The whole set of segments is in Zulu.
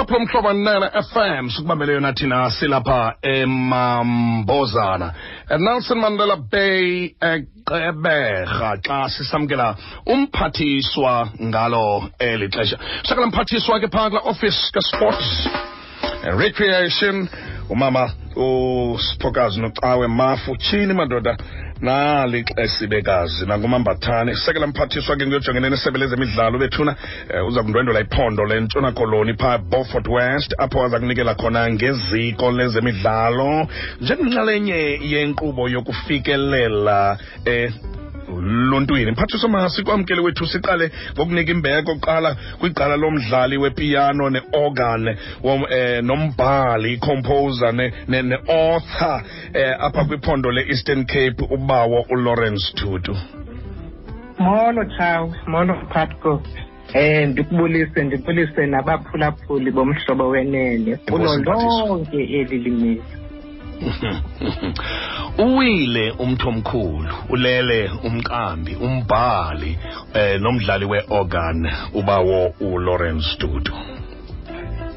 kusapho mhlobo nene FM sikubambele yona thina silapha emambozana. Nelson Mandela Bay eqeberha xa sisamkela umphathiswa ngalo eli xesha. Sakala mphathiswa ke phaa kula office ka-sports and recreation umama usiphokazi nocawe mafu tshini madoda. Nali xesibekazi nangumambathane. Sekela mphathiswa ke ngiyojongene nesebe lezemidlalo bethuna um uza kundwendwela iphondo lentshona koloni phaa beaufort west apho aza kunikela khona ngeziko lezemidlalo. Njengenxalenye yenkqubo yokufikelela um luntwini mphathiswa masikwamkele wethu siqale ngokunika imbeko kuqala kwigqala lomdlali wepiyano ne-organ eh, nombhali composer ne-author ne, eh, apha kwiphondo le-eastern cape ubawo ulawrence tutu molo chawu molo phatko eh ndikubulise ndibulise nabaphulaphuli bomhlobo wenene. Kulo lonke eli limeli uwile umntu omkhulu ulele umqambi umbhali eh nomdlali weorgan ubawo uLawrence Dudu.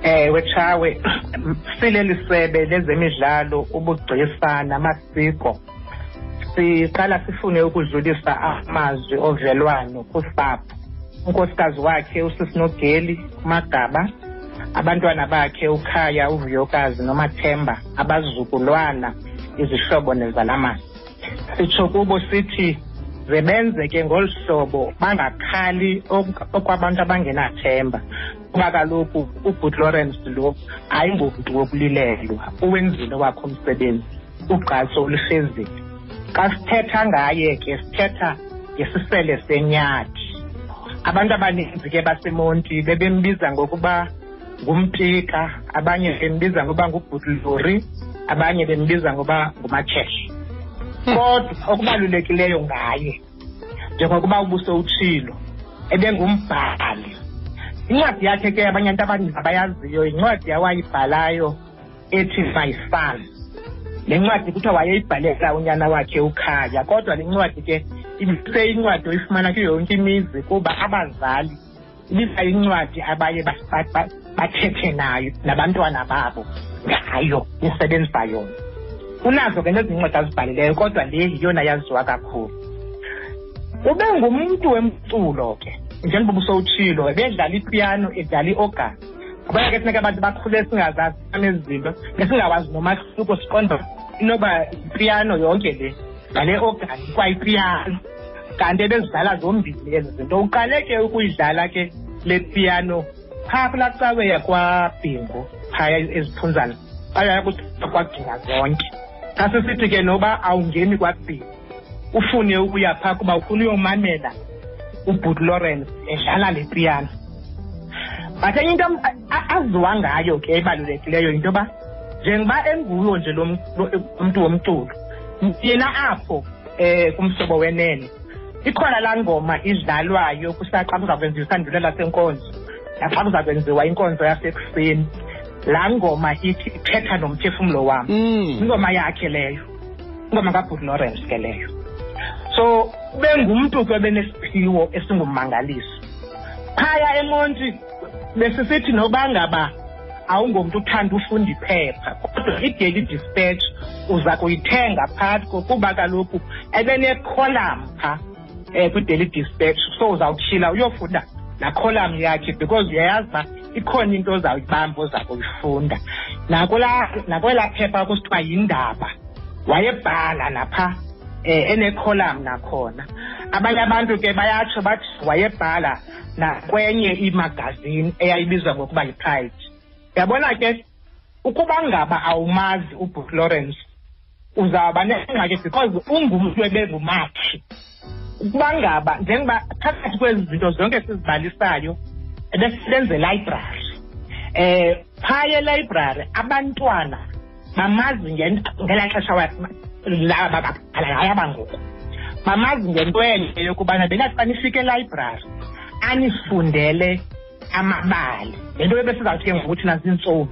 Ewe chawe sileli sebe lezemidlalo ubugcisa namasiko. Siqala sifune ukudlulisa amazwi ovelwano kusapho. Unkosikazi wakhe usisinogeli umagaba abantwana bakhe ukhaya uvuyokazi nomathemba abazukulwana izihlobo nezalamane sitsho kubo sithi zebenze ke ngolu hlobo bangakhali okwabantu abangenathemba. Kuba kaloku ubut lawrence lo ayingomntu wokulilelwa uwenzile wakho umsebenzi ugqatso oluhlezile. Xa sithetha ngaye ke sithetha ngesisele senyathi. Abantu abaninzi ke basemonti bebembiza ngokuba ngumpika abanye bembiza ngoba ngubhutlori abanye bembiza ngoba ngumakheshe kodwa okubalulekileyo ngaye njengokuba ubuso utshilo ebengumbhali. Incwadi yakhe ke abanye abantu abaninzi abayaziyo yincwadi awayibhalayo ethi my son. Le ncwadi kuthiwa wayeyibhalela unyana wakhe ukhaya kodwa le ncwadi ke ibiseyincwadi oyifumana kuyo yonke imizi kuba abazali ibisayincwadi abaye bathethe nayo nabantwana babo. Ngayo isebenzisa yona. Unazo ke nezincwadi azibhalileyo kodwa le yiyona yaziwa kakhulu. Ube ngumntu wemculo ke njengoba usowutshilo ebedlala ipiano edlala i-organ. Ngoba ke funeka abantu bakhule singazazi ezi zinto ngesingawazi nomahluko siqonda inoba ipiano yonke le ngale organ kwayipiano. Kanti ebezidlala zombini ezi zinto uqale ke ukuyidlala ke le piano phaa kulaa cawe yakwabhingo phaya eziphunzana aya kuthiwa kwagcina zonke. Xa sisithi ke noba awungeni kwabhingo ufune ukuya phaa kuba ufuna uyomamela ubut lawrence edlala le piano. But enye into aziwa ngayo ke ebalulekileyo yinto yoba njengoba enguyo nje lo mntu womculo yena apho um kumhlobo wenene ikhona laa ngoma idlalwayo kusaxa kuza kwenziwa isandulelo lasenkonzo naxa kuza kwenziwa inkonzo yasekuseni laa ngoma ithi ithetha nomphefumlo wam ingoma yakhe leyo ingoma kabut lawrence ke leyo. So bengumntu ke benesiphiwo esingummangaliso phaya emonti besisithi noba ngaba awungomntu uthanda ufunda iphepha kodwa i-daily dispatch uza kuyithenga phakathi kuba kaloku ebenekholam phaa um kwi-daily dispatch. So uzawutshila uyofunda laa kholam yakhe because uyayazi uba ikhona into ozawuyibamba oza kuyifunda nakwelaa phepha kusithiwa yindaba wayebhala naphaa um enekholam nakhona. Abanye abantu ke bayatsho bathi wayebhala nakwenye imagazini eyayibizwa ngokuba yi-pride. Uyabona ke ukuba ngaba awumazi ubut lawrence uzawuba nengxaki because ungumntu ebengumakhi. Ukuba ngaba njengoba phakathi kwezi zinto zonke sizibalisayo ebesebenza elayibrari um phaya elayibrari abantwana bamazi ngelaa xesha babhala abangoku bamazi ngento enye yokubana bengathi xa nifike elayibrari anifundele amabali. Le nto bebesizawuthi ke ngokuthi nazintsomi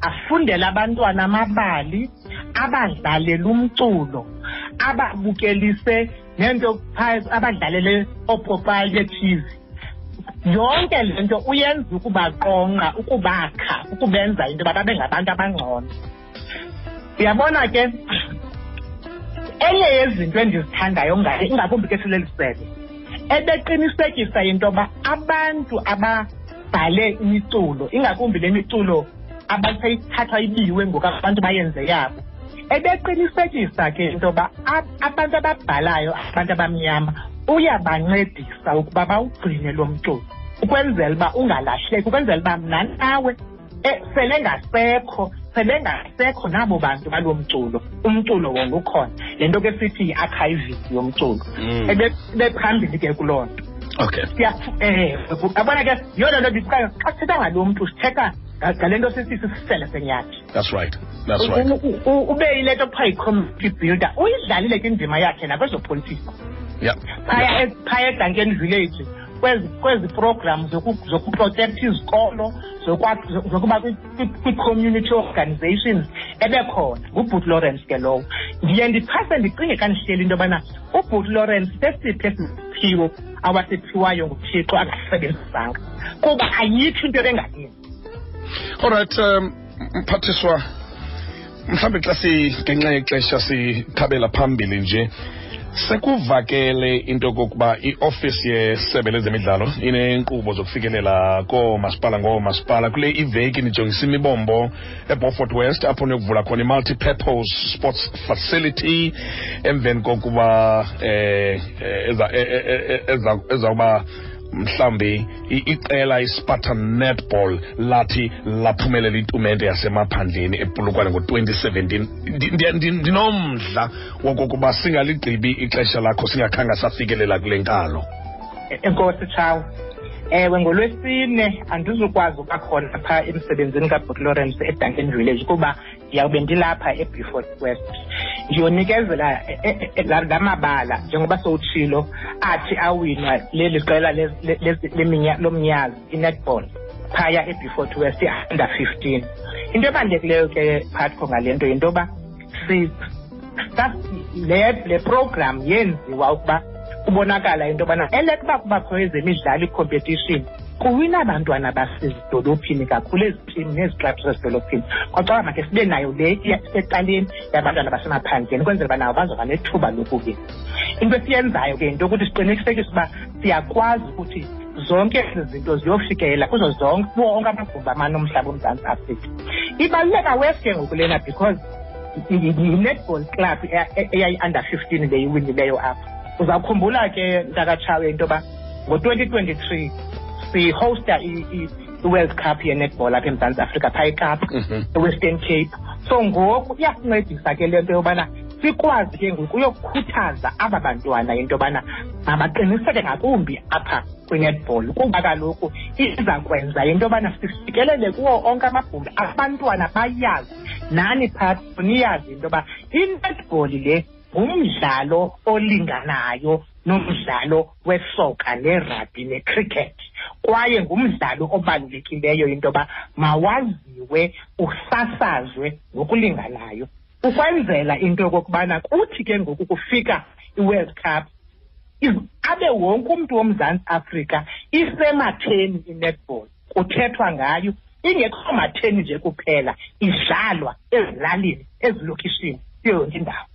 afundele abantwana amabali abadlalela umculo ababukelise nento abadlalele oopopayi bethivi yonke le nto uyenza ukubaqonqa ukubakha ukubenza into yoba babe ngabantu abangcono. Uyabona ke enye yezinto endizithandayo ngayo ingakumbi ke sileli sebe ebeqinisekisa into yoba abantu ababhale imiculo ingakumbi le miculo abaseyithathwa ibiwe ngoku abantu bayenze yabo ebeqinisekisa ke into yoba abantu ababhalayo abantu abamnyama uyabancedisa ukuba bawugcine lo mculo ukwenzela uba ungalahleki ukwenzela uba mna nawe eh, sele ngasekho sebengasekho nabo bantu balo mculo umculo wona ukhona. Le nto ke sithi yi-archiving yomculo. Mm. ebephambili ke kuloo nto. Okay. Um abona ke yiyona nto ndithayo xa sithetha ngalo mntu sithetha ngale nto sithi sisisele senyathi that's right. That's right. U- u- u- ube yile nto kuthiwa yi-community builder. Uyidlalile ke indima yakhe nakwezopolitiko yeah. Phaya e- phaya eduncan village kwezi kwezi program zoku- zokuprotect izikolo zokwa- zo- zokuba kwi- kwi- kwi-community organizations ebekhona. Ngubut lawrence ke lowo. Ndiye ndiphase ndicinge xa ndihleli into yobana ubut lawrence sesiphi esiphiwo awasiphiwayo nguthixo angasebenzisanga. Kuba ayikho into ebengayini alright um mphathiswa mhlawumbi xa ngenxa yexesha sikhabela phambili nje sekuvakele into kokuba iofisi yesebe lezemidlalo inenkqubo zokufikelela koomasipala ngoomasipala. Kule iveki nijongisa imibombo ebofort west apho niyokuvula khona i-multi-purpose sports facility emveni kokuba eh eh, eza- eh, eza, eza, eza- ezawuba mhlambi iqela ispartan netball lathi laphumelela itumente yasemaphandleni epulukwane ngo-2017 Ndi- ndi- ndi- ndinomdla wokokuba singaligqibi ixesha lakho singakhange safikelela kule nkalo. Enkosi tshawo ewe ngolwesine andizukwazi uba khona phaa emsebenzini kabut lawrence eduncan village kuba ndiyawube ndilapha ebefort west. Ndiyonikezela e- e- e- la la mabala njengoba sowutshilo athi awinwa leli qela le- le- le- leminya- lomnyazi inetball phaya ebefort west i-under fifteen. Into ebalulekileyo ke phatho ngale nto yinto yoba si- sa- le le program yenziwa ukuba kubonakala into yobana elekuba kubakho ezemidlalo icompetition kuwina abantwana basezidolophini kakhulu ezitini neziklabhu zezidolophini kwacawa makhe sibe nayo le iya- isecaleni yabantwana basemaphandleni ukwenzela uba nabo bazoba nethuba lokuwina into esiyenzayo ke yinto yokuthi siqinisekise uba siyakwazi ukuthi zonke ezi zinto ziyofikelela kuzo zonke kuwo onke amagumbi amane omhlaba omzantsi afrika ibaluleka west ke ngoku lena because yi-netball club eya- e- eyayi-under fifteen leyiwinileyo apha uzawukhumbula ke ntakatshawe into yoba ngo-twenty twenty-three sihosta i- i- i-world cup ye-netball apha emzantsi afrika phaa ekapa Mhm. e-western cape so ngoku iyasincedisa ke le nto yobana sikwazi ke ngoku uyokukhuthaza aba bantwana into yobana mabaqiniseke ngakumbi apha kwi-netball kuba kaloku iza kwenza into yobana sifikelele kuwo onke amagumbi abantwana bayazi nani phathi niyazi into yoba i-netball le ngumdlalo olinganayo nomdlalo wesoka nerabhi necricket. Kwaye ngumdlalo obalulekileyo into yoba mawaziwe usasazwe ngokulinganayo. Ukwenzela into yokokubana kuthi ke ngoku kufika i-world cup iz- abe wonke umntu womzantsi afrika isematheni i-netball kuthethwa ngayo ingekho matheni nje kuphela idlalwa ezilalini ezilokishini kuyo yonke indawo.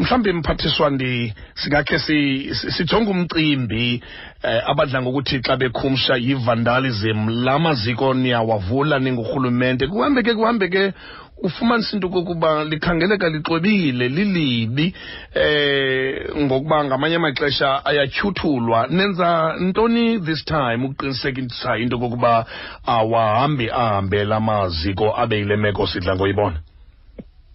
Mhlawumbi mphathiswa ndi singakhe si- si- sijonge umcimbi eh, abadla ngokuthi xa bekhumsha yi-vandalism la maziko niyawavula ningurhulumente. Kuhambe ke kuhambe ke ufumanisa into kokuba likhangeleka lixwebile lilibi eh ngokuba ngamanye amaxesha ayatyhuthulwa. Nenza ntoni this time ukuqinisekisa into kokuba awahambi ahambe la maziko abe yile meko sidla ngoyibona?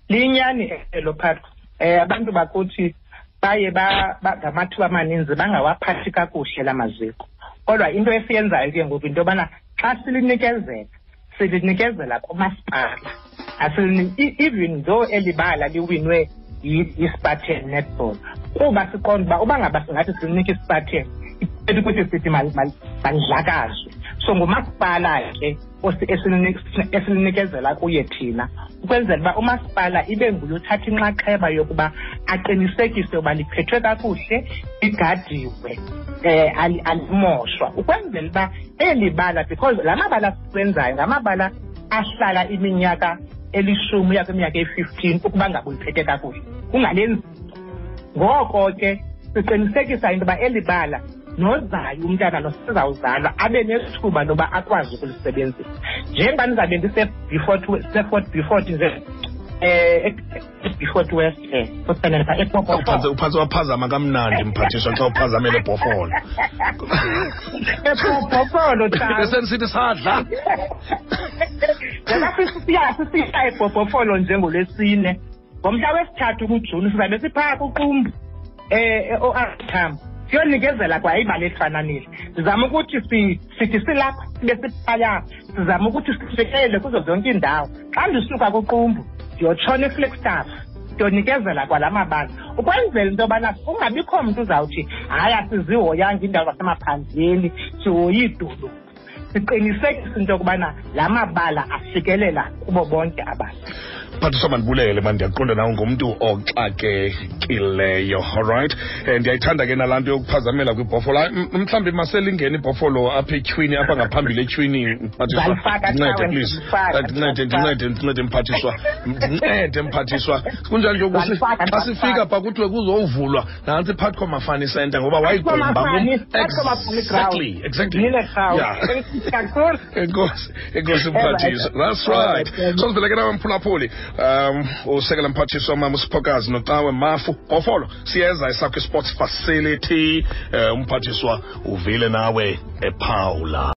Liyinyani elo phatho um abantu bakuthi baye ba- ba- ngamathuba amaninzi bangawaphathi kakuhle la maziko. Kodwa into esiyenzayo ke ngoku into yobana xa silinikezela silinikezela kumasipala Asilini- e- even though eli bala liwinwe yi- yi-spartan netball kuba siqonda uba uba ngaba singathi silinike ispartan ithethi ukuthi sithi mal- mal- mandlakazwe. So ngumasipala ke esilinikezela kuye thina ukwenzela uba umasipala ibe nguye uthatha inxaxheba yokuba aqinisekise uba liphethwe kakuhle ligadiwe um alimoshwa. Ukwenzela uba eli bala because la mabala siwenzayo ngamabala ahlala iminyaka elishumi uya kwiminyaka eyi-fifteen ukuba ngabe uliphethe kakuhle. Kungalenzi ngoko ke siqinisekisa into yoba eli bala nozayo umntana nosizawuzalwa abe nethuba loba akwazi ukulisebenzisa. Njengoba ndizawube ndisefort befort nje um befort west um kusibhenele phaa Uphanze epopopo uphanze waphazama kamnandi mphathiswa xa uphazamele bhofolo epopopholo besendisithi sadla. Ngoba sisiya sisiya ebhobhofolo njengolwesine. Ngomhla wesithathu kujuni sizabe siphaa kuqumbu um oartam siyonikezela kwa ibali elifananile sizama ukuthi si- sithi silapha sibe siphaya. Sizama ukuthi sifikelele kuzo zonke iindawo. Xa ndisuka kuqumbu ndiyotshona eflagstaff ndiyonikezela kwala mabala ukwenzela into yobana kungabikho mntu uzawuthi hayi asizihoyanga iindawo zasemaphandleni sihoye iidolophu. Siqinisekise into yokubana la mabala afikelela kubo bonke abantu mphathiswa mandibulele man ndiyaqonda nawe ngumntu oxakekileyo allright um ndiyayithanda ke nalaa nto yokuphazamela kwibhofolo mhlawumbi maselingene ibhofolo apha etyhwini apha ngaphambili etyhwini mphathiswa Ndizalifaka, ndincede Tawe, please. ndincede ndincede ndincede mphathiswa. Ndincede mphathiswa. Kunjani njengoku xa sifika pha kuthiwe kuzovulwa nantsi phakathi mafani center ngoba ground. exactly exactly. Yeah. Enkosi enkosi mphathiswa. That's right sozibeleke nawe mphulaphuli um usekela mphathiswa mama usiphokazi nocawe mafu bhofolo siyeza esakho sports facility. Um umphathiswa uvile nawe ephawula